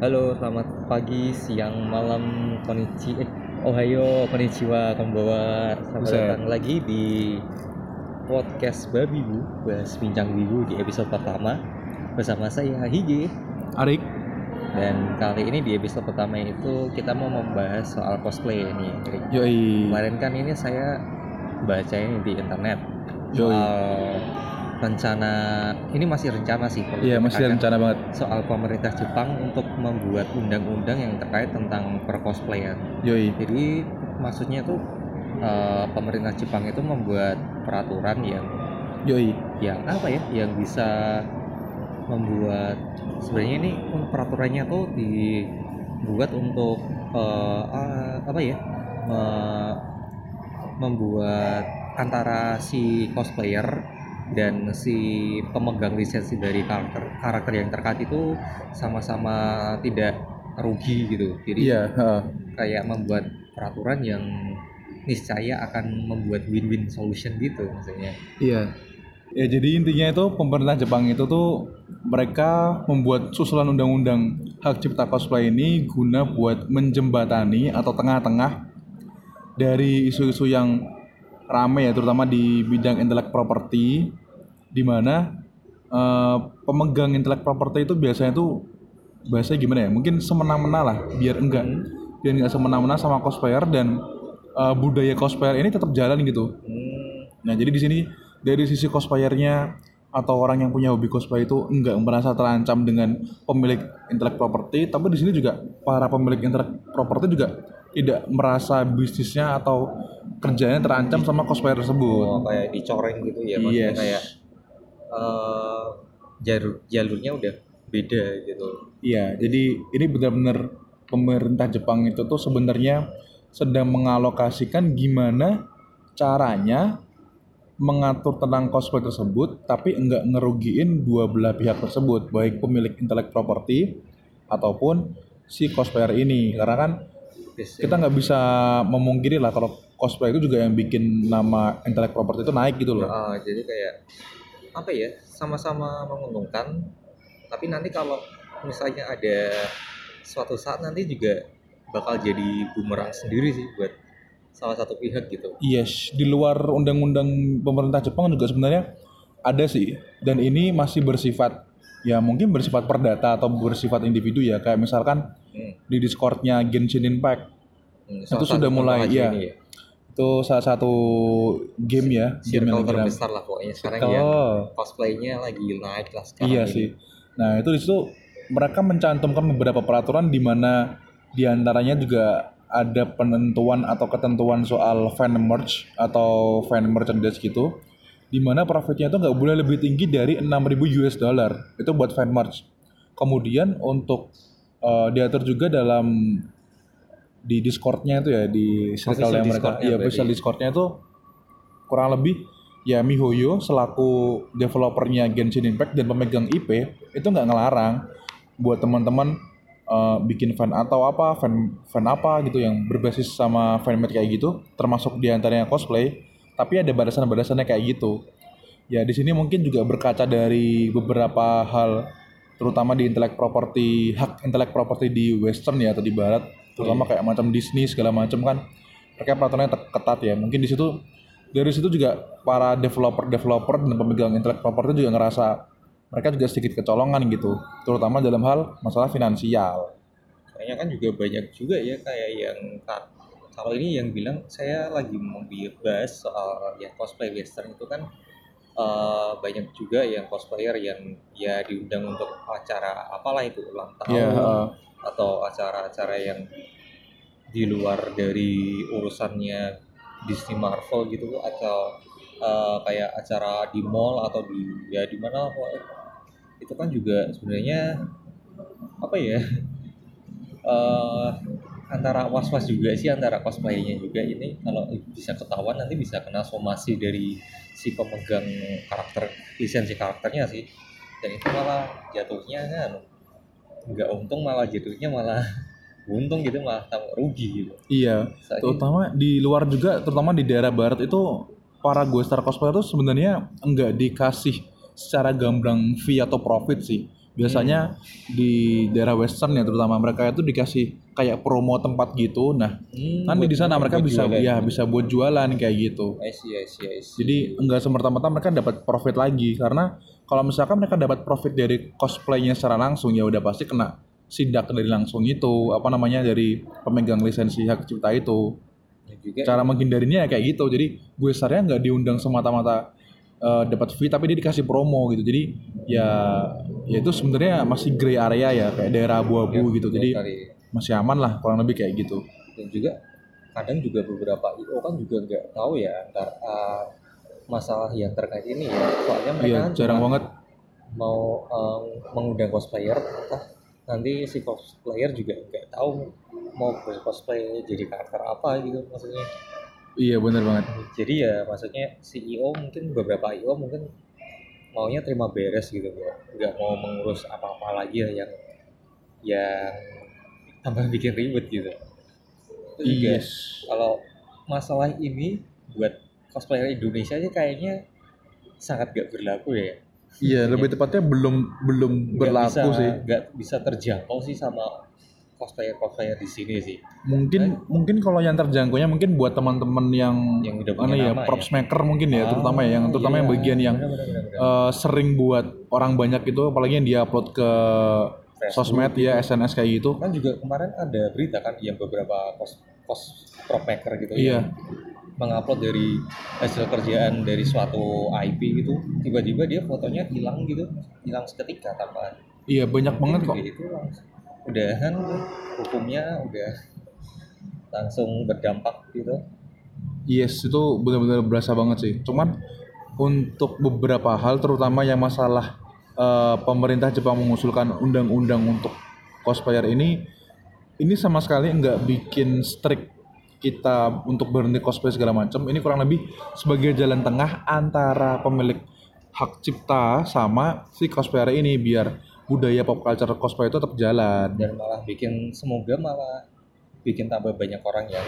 Halo, selamat pagi, siang, malam, konnichi, eh, ohayo, konnichiwa, konbawa. Selamat Buset. datang lagi di podcast Babi Bu, bahas bincang Wibu di episode pertama bersama saya Hige. Arik, Dan kali ini di episode pertama itu kita mau membahas soal cosplay nih. Rik. yoi. Kemarin kan ini saya baca ini di internet Yoi. soal rencana, ini masih rencana sih. Iya, masih rencana banget. soal pemerintah Jepang untuk membuat undang-undang yang terkait tentang percosplayan. Yoi. Jadi maksudnya tuh eh, pemerintah Jepang itu membuat peraturan yang Yoi. yang apa ya, yang bisa membuat sebenarnya ini peraturannya tuh dibuat untuk eh, ah, apa ya, me- membuat antara si cosplayer dan si pemegang lisensi dari karakter karakter yang terkait itu sama-sama tidak rugi gitu. Jadi Iya, heeh. kayak membuat peraturan yang niscaya akan membuat win-win solution gitu maksudnya. Iya. Ya jadi intinya itu pemerintah Jepang itu tuh mereka membuat susulan undang-undang hak cipta cosplay ini guna buat menjembatani atau tengah-tengah dari isu-isu yang rame ya terutama di bidang intelek property di mana eh, pemegang intelek property itu biasanya tuh bahasanya gimana ya mungkin semena-mena lah biar enggak biar enggak semena-mena sama cosplayer dan eh, budaya cosplayer ini tetap jalan gitu Hmm, Nah, jadi di sini dari sisi cosplayernya atau orang yang punya hobi cosplay itu enggak merasa terancam dengan pemilik intelek property, tapi di sini juga para pemilik intelek property juga tidak merasa bisnisnya atau kerjanya terancam sama cosplayer tersebut. oh, kayak dicoreng gitu ya maksudnya Yes. kayak eh, jalur jalurnya udah beda gitu. Iya, jadi ini benar-benar pemerintah Jepang itu tuh sebenarnya sedang mengalokasikan gimana caranya mengatur tentang cosplay tersebut tapi enggak ngerugiin dua belah pihak tersebut baik pemilik intelek property ataupun si cosplayer ini. Karena kan kita nggak bisa memungkiri lah kalau cosplay itu juga yang bikin nama intelek property itu naik gitu loh. Ah, jadi kayak apa ya sama-sama menguntungkan tapi nanti kalau misalnya ada suatu saat nanti juga bakal jadi bumerang sendiri sih buat salah satu pihak gitu Yes, di luar undang-undang pemerintah Jepang juga sebenarnya ada sih. Dan ini masih bersifat ya mungkin bersifat perdata atau bersifat individu ya. Kayak misalkan Hmm. di Discordnya Genshin Impact Hmm, Itu sudah mulai, iya. ini ya. Itu salah satu game ya, game yang terbesar lah pokoknya sekarang Circle. yang cosplaynya lagi naik lah sekarang Iya ini. sih. Nah itu di situ mereka mencantumkan beberapa peraturan di mana di antaranya juga ada penentuan atau ketentuan soal fan merch atau fan merchandise gitu, di mana profitnya itu nggak boleh lebih tinggi dari 6.000 US dollar itu buat fan merch. Kemudian untuk eh, diatur juga dalam di Discordnya itu ya di circle yang mereka, ya official Discordnya itu kurang lebih ya MiHoYo selaku developernya Genshin Impact dan pemegang IP itu nggak ngelarang buat teman-teman eh, bikin fan atau apa fan fan apa gitu yang berbasis sama fanmade kayak gitu termasuk di antaranya cosplay tapi ada batasan-batasannya kayak gitu. Ya di sini mungkin juga berkaca dari beberapa hal terutama di intelek property hak intelek property di western ya atau di barat terutama kayak macam Disney segala macam kan mereka peraturannya ketat ya. Mungkin di situ dari situ juga para developer developer dan pemegang intelek property juga ngerasa mereka juga sedikit kecolongan gitu. Terutama dalam hal masalah finansial. Kayaknya kan juga banyak juga ya kayak yang ka- kalau ini yang bilang saya lagi mau bahas soal ya cosplay western itu kan eh, banyak juga yang cosplayer yang ya diundang untuk acara apalah itu ulang tahun. ya eh, atau acara-acara yang di luar dari urusannya Disney Marvel gitu atau eh, kayak acara di mall atau di ya di mana itu kan juga sebenarnya apa ya eh antara was-was juga sih antara cosplaynya juga. Ini kalau bisa ketahuan nanti bisa kena somasi dari si pemegang karakter lisensi karakternya sih. Dan itu malah jatuhnya kan nggak untung malah jatuhnya malah untung gitu malah tambah rugi gitu. Iya Soalnya- terutama di luar juga terutama di daerah barat itu para gue star cosplayer itu sebenarnya enggak dikasih secara gamblang fee atau profit sih Biasanya di daerah western ya terutama mereka itu dikasih kayak promo tempat gitu. Nah, Hmm, nanti di sana mereka bisa jualan. ya bisa buat jualan kayak gitu. I see, I see, I see. Jadi enggak semerta-merta mereka dapat profit lagi karena kalau misalkan mereka dapat profit dari cosplaynya secara langsung ya udah pasti kena sidak dari langsung itu apa namanya dari pemegang lisensi hak cipta itu. Dan juga Cara menghindarinya ya kayak gitu. Jadi gue sarnya nggak diundang semata-mata eh, dapat fee tapi dia dikasih promo gitu. Jadi ya ya itu sebenarnya masih gray area ya kayak daerah abu-abu gitu. betul Jadi masih aman lah kurang lebih kayak gitu. dan juga kadang juga beberapa IO kan juga nggak tahu ya antar uh, masalah yang terkait ini ya soalnya mereka Iya, kan jarang banget. mau um, mengundang cosplayer entah nanti si cosplayer juga nggak tahu mau cosplay jadi karakter apa gitu maksudnya Iya bener banget. jadi ya maksudnya CEO mungkin beberapa IO mungkin maunya terima beres gitu nggak nggak mau mengurus apa-apa lagi ya yang yang tambah bikin ribet gitu itu juga Yes. kalau masalah ini buat cosplayer Indonesia aja kayaknya sangat gak berlaku ya Iya, lebih tepatnya belum belum Nggak berlaku bisa, sih. nggak bisa terjangkau sih sama cosplayer cosplayer di sini sih Mungkin mungkin kalau yang terjangkaunya mungkin buat teman-teman yang Yang udah punya mana ya, nama props ya. maker mungkin ya, Ah, terutama ya, yang terutama yang iya. bagian yang Benar, benar, benar, benar. eh, sering buat orang banyak itu apalagi yang dia upload ke Facebook sosmed ya, SNS kayak gitu. kan juga kemarin ada berita kan yang beberapa cos cos prop maker gitu Iya. yang mengupload dari hasil kerjaan dari suatu IP gitu tiba-tiba dia fotonya hilang gitu hilang seketika tanpa Iya, banyak banget kok. Itu langsung udahan hukumnya udah langsung berdampak gitu Yes, itu benar-benar berasa banget sih. Cuman untuk beberapa hal terutama yang masalah eh, pemerintah Jepang mengusulkan undang-undang untuk cosplayer ini ini sama sekali nggak bikin strict kita untuk berhenti cosplay segala macam. Ini kurang lebih sebagai jalan tengah antara pemilik hak cipta sama si cosplayer ini biar budaya pop culture cosplay itu tetap jalan. dan malah bikin semoga malah bikin tambah banyak orang yang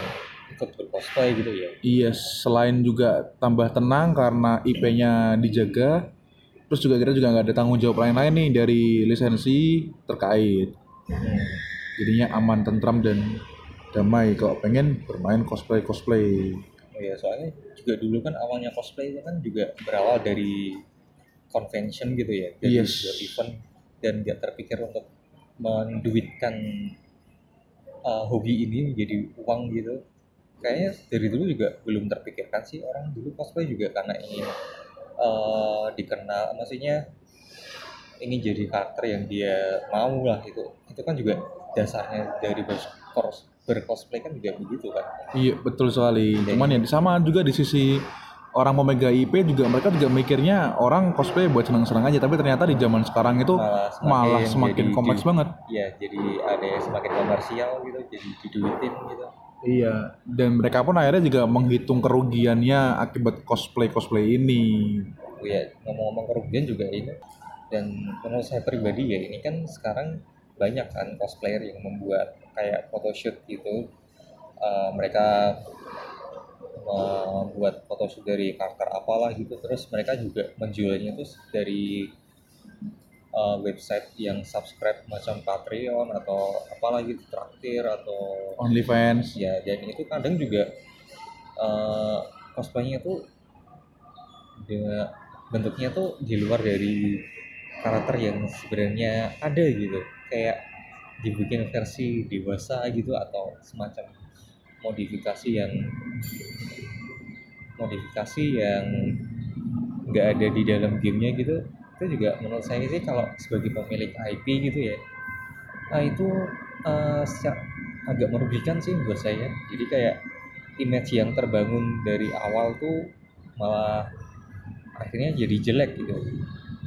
ikut bercosplay gitu ya Iya, selain juga tambah tenang karena IP-nya dijaga, terus juga kita juga nggak ada tanggung jawab lain-lain nih dari lisensi terkait. Jadinya aman, tentram dan damai kalau pengen bermain cosplay cosplay. Oh ya soalnya juga dulu kan awalnya cosplay itu kan juga berawal dari convention gitu ya dari Yes. event dan nggak terpikir untuk menduitkan uh, hobi ini menjadi uang gitu. Kayaknya dari dulu juga belum terpikirkan sih. Orang dulu cosplay juga karena ingin uh, dikenal maksudnya ingin jadi karakter yang dia mau lah itu. Itu kan juga dasarnya dari berkos- bercosplay kan juga begitu kan. Iya betul sekali. Cuman ya sama juga di sisi orang pemegang IP juga mereka juga mikirnya orang cosplay buat senang-senang aja, tapi ternyata di zaman sekarang itu Malah semakin malah semakin jadi kompleks di- banget. ya jadi ada yang semakin komersial gitu jadi diduitin gitu Iya. Dan mereka pun akhirnya juga menghitung kerugiannya akibat cosplay cosplay ini. oh ya ngomong-ngomong kerugian juga ini dan menurut saya pribadi ya ini kan sekarang banyak kan cosplayer yang membuat kayak photoshoot gitu Eh, mereka membuat photoshoot dari karakter apalah gitu terus mereka juga menjualnya itu dari eh, website yang subscribe macam Patreon atau apalah gitu traktir atau OnlyFans. ya dan itu kadang juga cosplaynya tuh dengan bentuknya tuh di luar dari karakter yang sebenarnya ada gitu kayak dibikin versi dewasa gitu atau semacam modifikasi yang modifikasi yang nggak ada di dalam gamenya gitu itu juga menurut saya sih kalau sebagai pemilik IP gitu ya nah itu secara- agak merugikan sih buat saya jadi kayak image yang terbangun dari awal tuh malah akhirnya jadi jelek gitu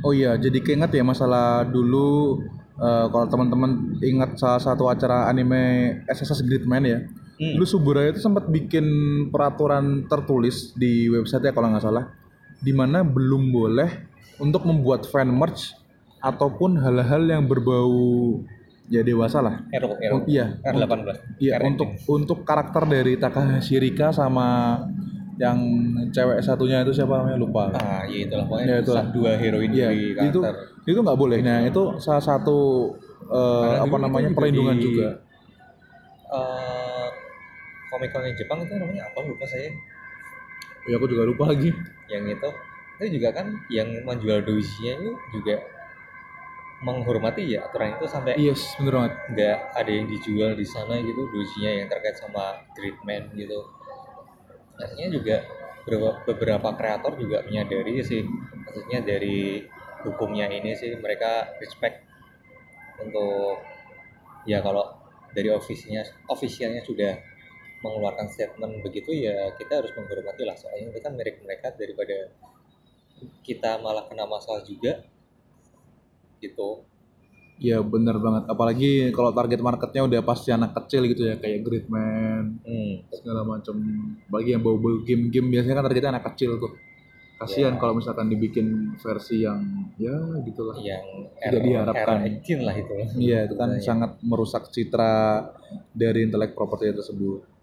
Oh iya, jadi keinget ya masalah dulu eh, kalau teman-teman ingat salah satu acara anime SSS Gridman ya. Hmm. Dulu Suburaya itu sempat bikin peraturan tertulis di website ya kalau nggak salah, di mana belum boleh untuk membuat fan merch ataupun hal-hal yang berbau ya dewasa lah. Ero Ero Iya, R18 Iya, R18. untuk untuk karakter dari Takahashi Rika sama yang cewek satunya itu siapa namanya? Lupa. Ah ya itulah. Ya, pokoknya itulah. sa- dua heroin Iya, di itu karakter. itu nggak boleh. Nah itu salah satu Karena apa namanya juga perlindungan di- juga. eh komik komik Jepang itu namanya apa? Lupa saya. Ya aku juga lupa lagi. Yang itu itu juga kan yang menjual dojinya itu juga menghormati ya aturan itu sampai yes bener banget. nggak ada yang dijual di sana gitu dojinya yang terkait sama treatment gitu. Artinya juga beberapa, beberapa kreator juga menyadari sih maksudnya dari hukumnya ini sih mereka respect untuk ya kalau dari ofisinya ofisialnya sudah mengeluarkan statement begitu ya kita harus menghormati lah. Soalnya itu kan merek mereka daripada kita malah kena masalah juga gitu. Ya bener banget. Apalagi kalau target marketnya udah pasti anak kecil gitu ya kayak Gridman hmm. segala macam bagi yang bau-bau game-game biasanya kan targetnya anak kecil tuh. Kasihan Ya. kalau misalkan dibikin versi yang ya gitulah. Yang Tidak diharapkan. R18 lah itu. Iya itu kan sangat merusak citra dari intelek properti tersebut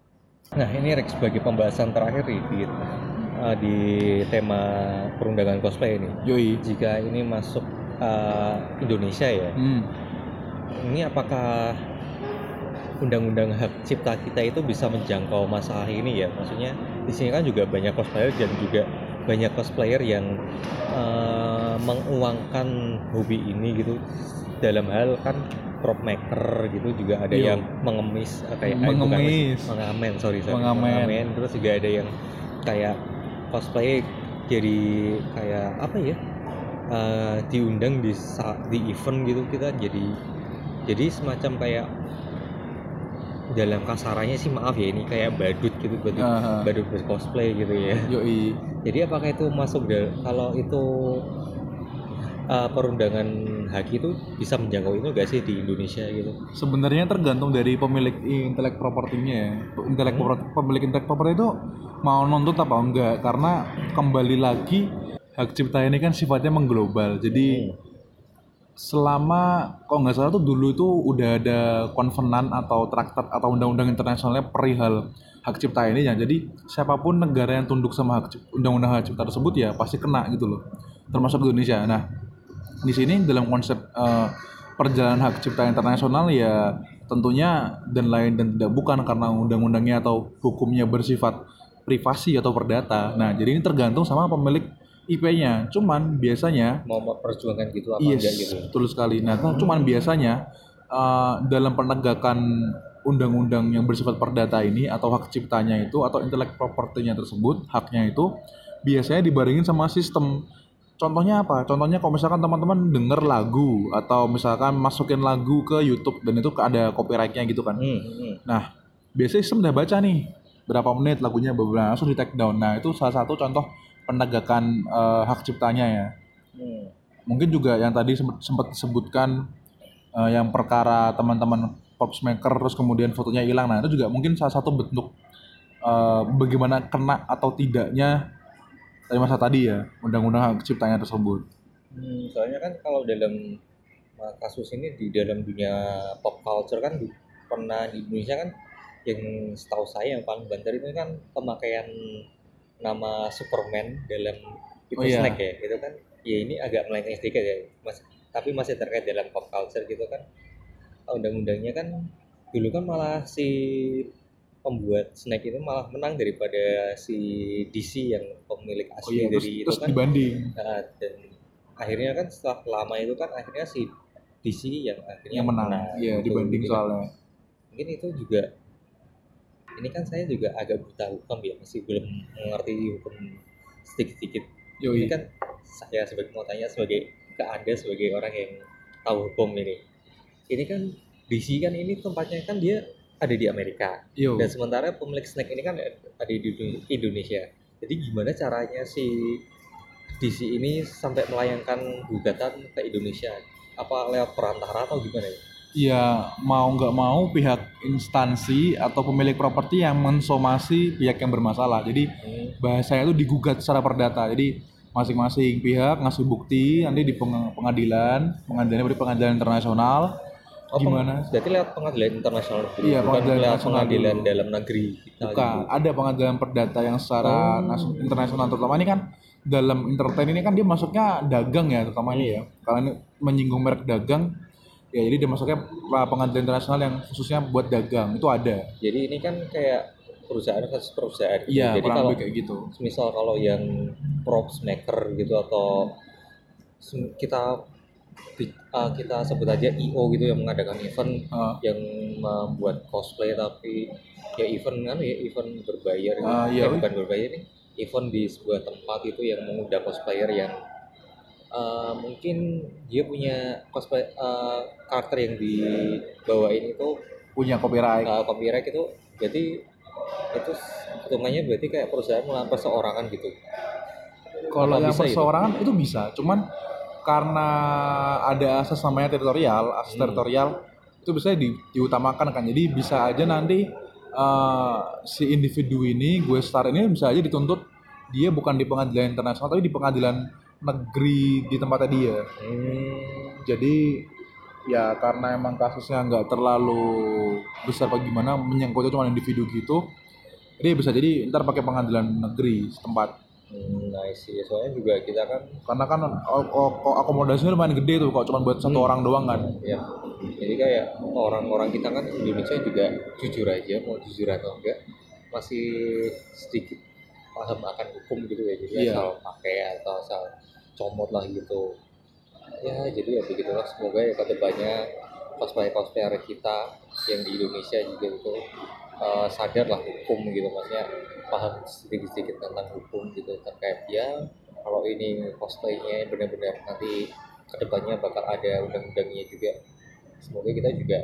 Nah ini Rex sebagai pembahasan terakhir nih di, eh, di tema perundangan cosplay ini. yoi Jika ini masuk eh, Indonesia ya, hmm. ini apakah undang-undang hak cipta kita itu bisa menjangkau masalah ini ya? Maksudnya di sini kan juga banyak cosplayer dan juga banyak cosplayer yang eh, menguangkan hobi ini gitu dalam hal kan prop maker gitu juga ada Iya. yang mengemis eh, kayak eh, bukan mengemis mengamen sorry, sorry. Mengamen. terus juga ada yang kayak cosplay jadi kayak apa ya eh, diundang di di event gitu kita jadi jadi semacam kayak dalam kasarannya sih maaf ya ini kayak badut gitu badut Aha. badut bercosplay gitu ya yoi jadi apakah itu masuk dal- kalau itu eh, perundangan hak itu bisa menjangkau itu gak sih di Indonesia gitu sebenarnya tergantung dari pemilik intelek propertinya ya. Intelek Hmm. pemilik intelek properti itu mau nuntut apa enggak karena kembali lagi hak cipta ini kan sifatnya mengglobal. Jadi Hmm. selama kok nggak salah tuh dulu itu udah ada konvenan atau traktat atau undang-undang internasionalnya perihal hak cipta ini ya. Jadi siapa pun negara yang tunduk sama hak undang-undang hak cipta tersebut ya pasti kena gitu loh. Termasuk Indonesia. Nah, di sini dalam konsep eh, perjalanan hak cipta internasional ya tentunya dan lain dan tidak bukan karena undang-undangnya atau hukumnya bersifat privasi atau perdata. Nah, jadi ini tergantung sama pemilik IP-nya. Cuman biasanya mau memperjuangkan gitu apa Yes, enggak gitu betul sekali. Nah, kan cuman biasanya uh, dalam penegakan undang-undang yang bersifat perdata ini atau hak ciptanya itu atau intelek propertinya tersebut, haknya itu biasanya dibarengin sama sistem. Contohnya apa? Contohnya kalau misalkan teman-teman denger lagu atau misalkan masukin lagu ke YouTube dan itu ada copyrightnya gitu kan. Hmm, hmm. Nah, biasanya sistem udah baca nih berapa menit lagunya beberapa langsung di take down. Nah, itu salah satu contoh penegakan eh, hak ciptanya ya Hmm. mungkin juga yang tadi sempat sempat disebutkan eh, yang perkara teman-teman props maker terus kemudian fotonya hilang nah itu juga mungkin salah satu bentuk eh, bagaimana kena atau tidaknya dari masa tadi ya undang-undang hak ciptanya tersebut. Hmm, soalnya kan kalau dalam uh, kasus ini di dalam dunia pop culture kan di- pernah di Indonesia kan yang setahu saya yang paling banter itu kan pemakaian nama Superman dalam itu Oh, iya. snack ya gitu kan. Ya ini agak melenceng sedikit ya mas. Tapi masih terkait dalam pop culture gitu kan. Undang-undangnya kan dulu kan malah si pembuat snack itu malah menang daripada si DC yang pemilik oh asli iya terus, dari itu terus kan dibanding Nah, dan akhirnya kan setelah lama itu kan akhirnya si DC yang akhirnya yang menang iya gitu. dibanding Mungkin- soalnya Mungkin itu juga ini kan saya juga agak buta hukum ya, masih belum mengerti hukum sedikit-sedikit. Ini kan saya sebagai mau tanya sebagai ke Anda sebagai orang yang tahu hukum ini. Ini kan DC kan ini tempatnya kan dia ada di Amerika. yo Dan sementara pemilik snack ini kan ada di Indo- Indonesia. Jadi gimana caranya si DC ini sampai melayangkan gugatan ke Indonesia? Apa lewat perantara atau gimana ya? ya mau nggak mau pihak instansi atau pemilik properti yang mensomasi pihak yang bermasalah jadi Hmm. bahasanya itu digugat secara perdata. Jadi masing-masing pihak ngasih bukti nanti di peng- pengadilan, pengadilannya beri pengadilan internasional. Oh, gimana Berarti lewat pengadilan internasional Iya, bukan pengadilan lewat pengadilan dulu. dalam negeri kita Bukan, gitu. ada pengadilan perdata yang secara Oh. nas- internasional terutama ini kan dalam entertain ini kan dia masuknya dagang ya terutama ini ya. Karena ini menyinggung merek dagang ya jadi dia masuknya pengadilan internasional yang khususnya buat dagang itu ada. Jadi ini kan kayak perusahaan versus perusahaan. gitu. Iya, Jadi kalau kayak gitu. misal kalau yang props maker gitu atau kita uh, kita sebut aja IO gitu yang mengadakan event Ah, yang membuat cosplay tapi ya event kan ya event berbayar gitu. Ah, iya, Eh, bukan berbayar nih event di sebuah tempat itu yang mengundang cosplayer yang uh, mungkin dia punya cosplay uh, karakter yang dibawain itu punya copyright. uh, copyright itu jadi itu hitungannya berarti kayak perusahaan melakukan perseorangan gitu Kalau yang bisa itu? perseorangan itu bisa, cuman karena ada asas namanya teritorial, asas Hmm. teritorial itu bisa di, diutamakan kan. Jadi bisa aja nanti eh, si individu ini, gue star ini bisa aja dituntut dia bukan di pengadilan internasional tapi di pengadilan negeri di tempatnya dia. hmm, Jadi ya karena emang kasusnya nggak terlalu besar apa gimana menyangkutnya cuma individu gitu. Jadi bisa jadi ntar pakai pengadilan negeri setempat. Hmm, nice sih soalnya juga kita kan karena kan o- o- o- akomodasinya lumayan gede tuh kalau cuma buat satu Hmm. orang doang kan? Ya jadi kayak orang-orang kita kan Indonesia juga jujur aja mau jujur atau enggak masih sedikit paham akan hukum gitu ya. Jadi Iya. asal pakai atau asal comot lah gitu. Ya jadi ya begitulah. Semoga ya ke depannya cosplay cosplayer kita yang di Indonesia juga itu eh, sadar lah hukum gitu maksudnya paham sedikit-sedikit tentang hukum gitu terkait ya kalau ini cosplaynya benar-benar nanti ke depannya bakal ada undang-undangnya juga. Semoga kita juga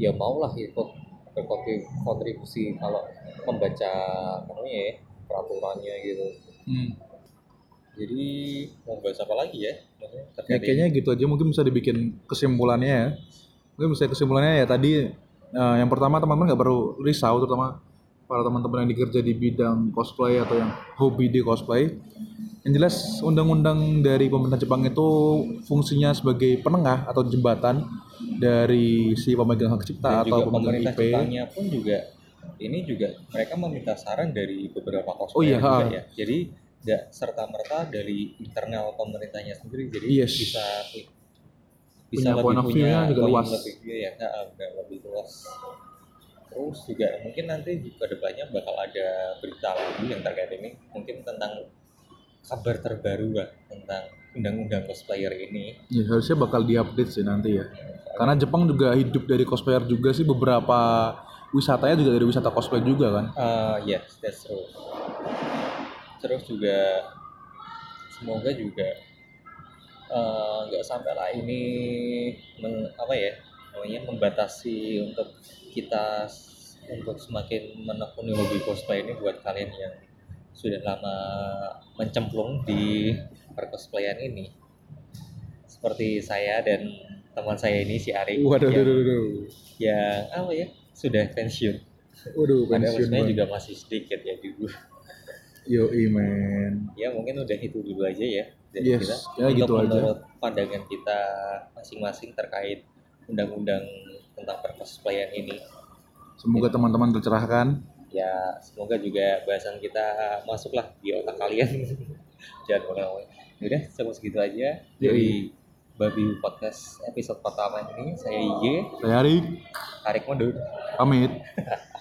ya maulah ikut berkontribusi kalau membaca namanya ya peraturannya gitu. Hmm. jadi mau bahas apa lagi ya? Maksudnya Ya, kayaknya gitu aja mungkin bisa dibikin kesimpulannya ya. Mungkin bisa kesimpulannya ya tadi eh, yang pertama teman-teman nggak perlu risau terutama para teman-teman yang dikerja di bidang cosplay atau yang hobi di cosplay. Yang jelas undang-undang dari pemerintah Jepang itu fungsinya sebagai penengah atau jembatan dari si pemegang hak dan cipta juga atau pemegang pemerintah IP Jepangnya pun juga ini juga mereka meminta saran dari beberapa Oh iya, cosplayer juga ya. Jadi tidak serta merta dari internal pemerintahnya sendiri. Jadi Yes. bisa Punya point of view-nya juga luas. lebih view ya nah, udah lebih luas terus juga mungkin nanti juga depannya bakal ada berita lagi yang terkait ini mungkin tentang kabar terbaru lah tentang undang-undang cosplayer ini Ya harusnya bakal diupdate sih nanti ya. Karena Jepang juga hidup dari cosplayer juga sih beberapa wisatanya juga dari wisata cosplay juga kan. Uh, yes, that's true. Terus juga semoga juga nggak sampai lah ini men- apa ya namanya membatasi untuk kita untuk semakin menekuni hobi cosplay ini buat kalian yang sudah lama mencemplung di percosplayan ini seperti saya dan teman saya ini si Ari Waduh, yang, waduh, waduh. yang apa ya sudah pensiun Waduh, pensiun juga masih sedikit ya juga. Yo, men. Ya mungkin udah itu dulu aja ya dari Yes, kita. ya gitu aja. menurut pandangan kita masing-masing terkait undang-undang tentang percosplayan ini. Semoga teman-teman tercerahkan. Ya semoga juga bahasan kita masuklah di otak kalian. Jangan mulai. Udah sampai segitu aja dari Babi Podcast episode pertama ini. Saya IG, Saya Arik, tarik mundur. pamit.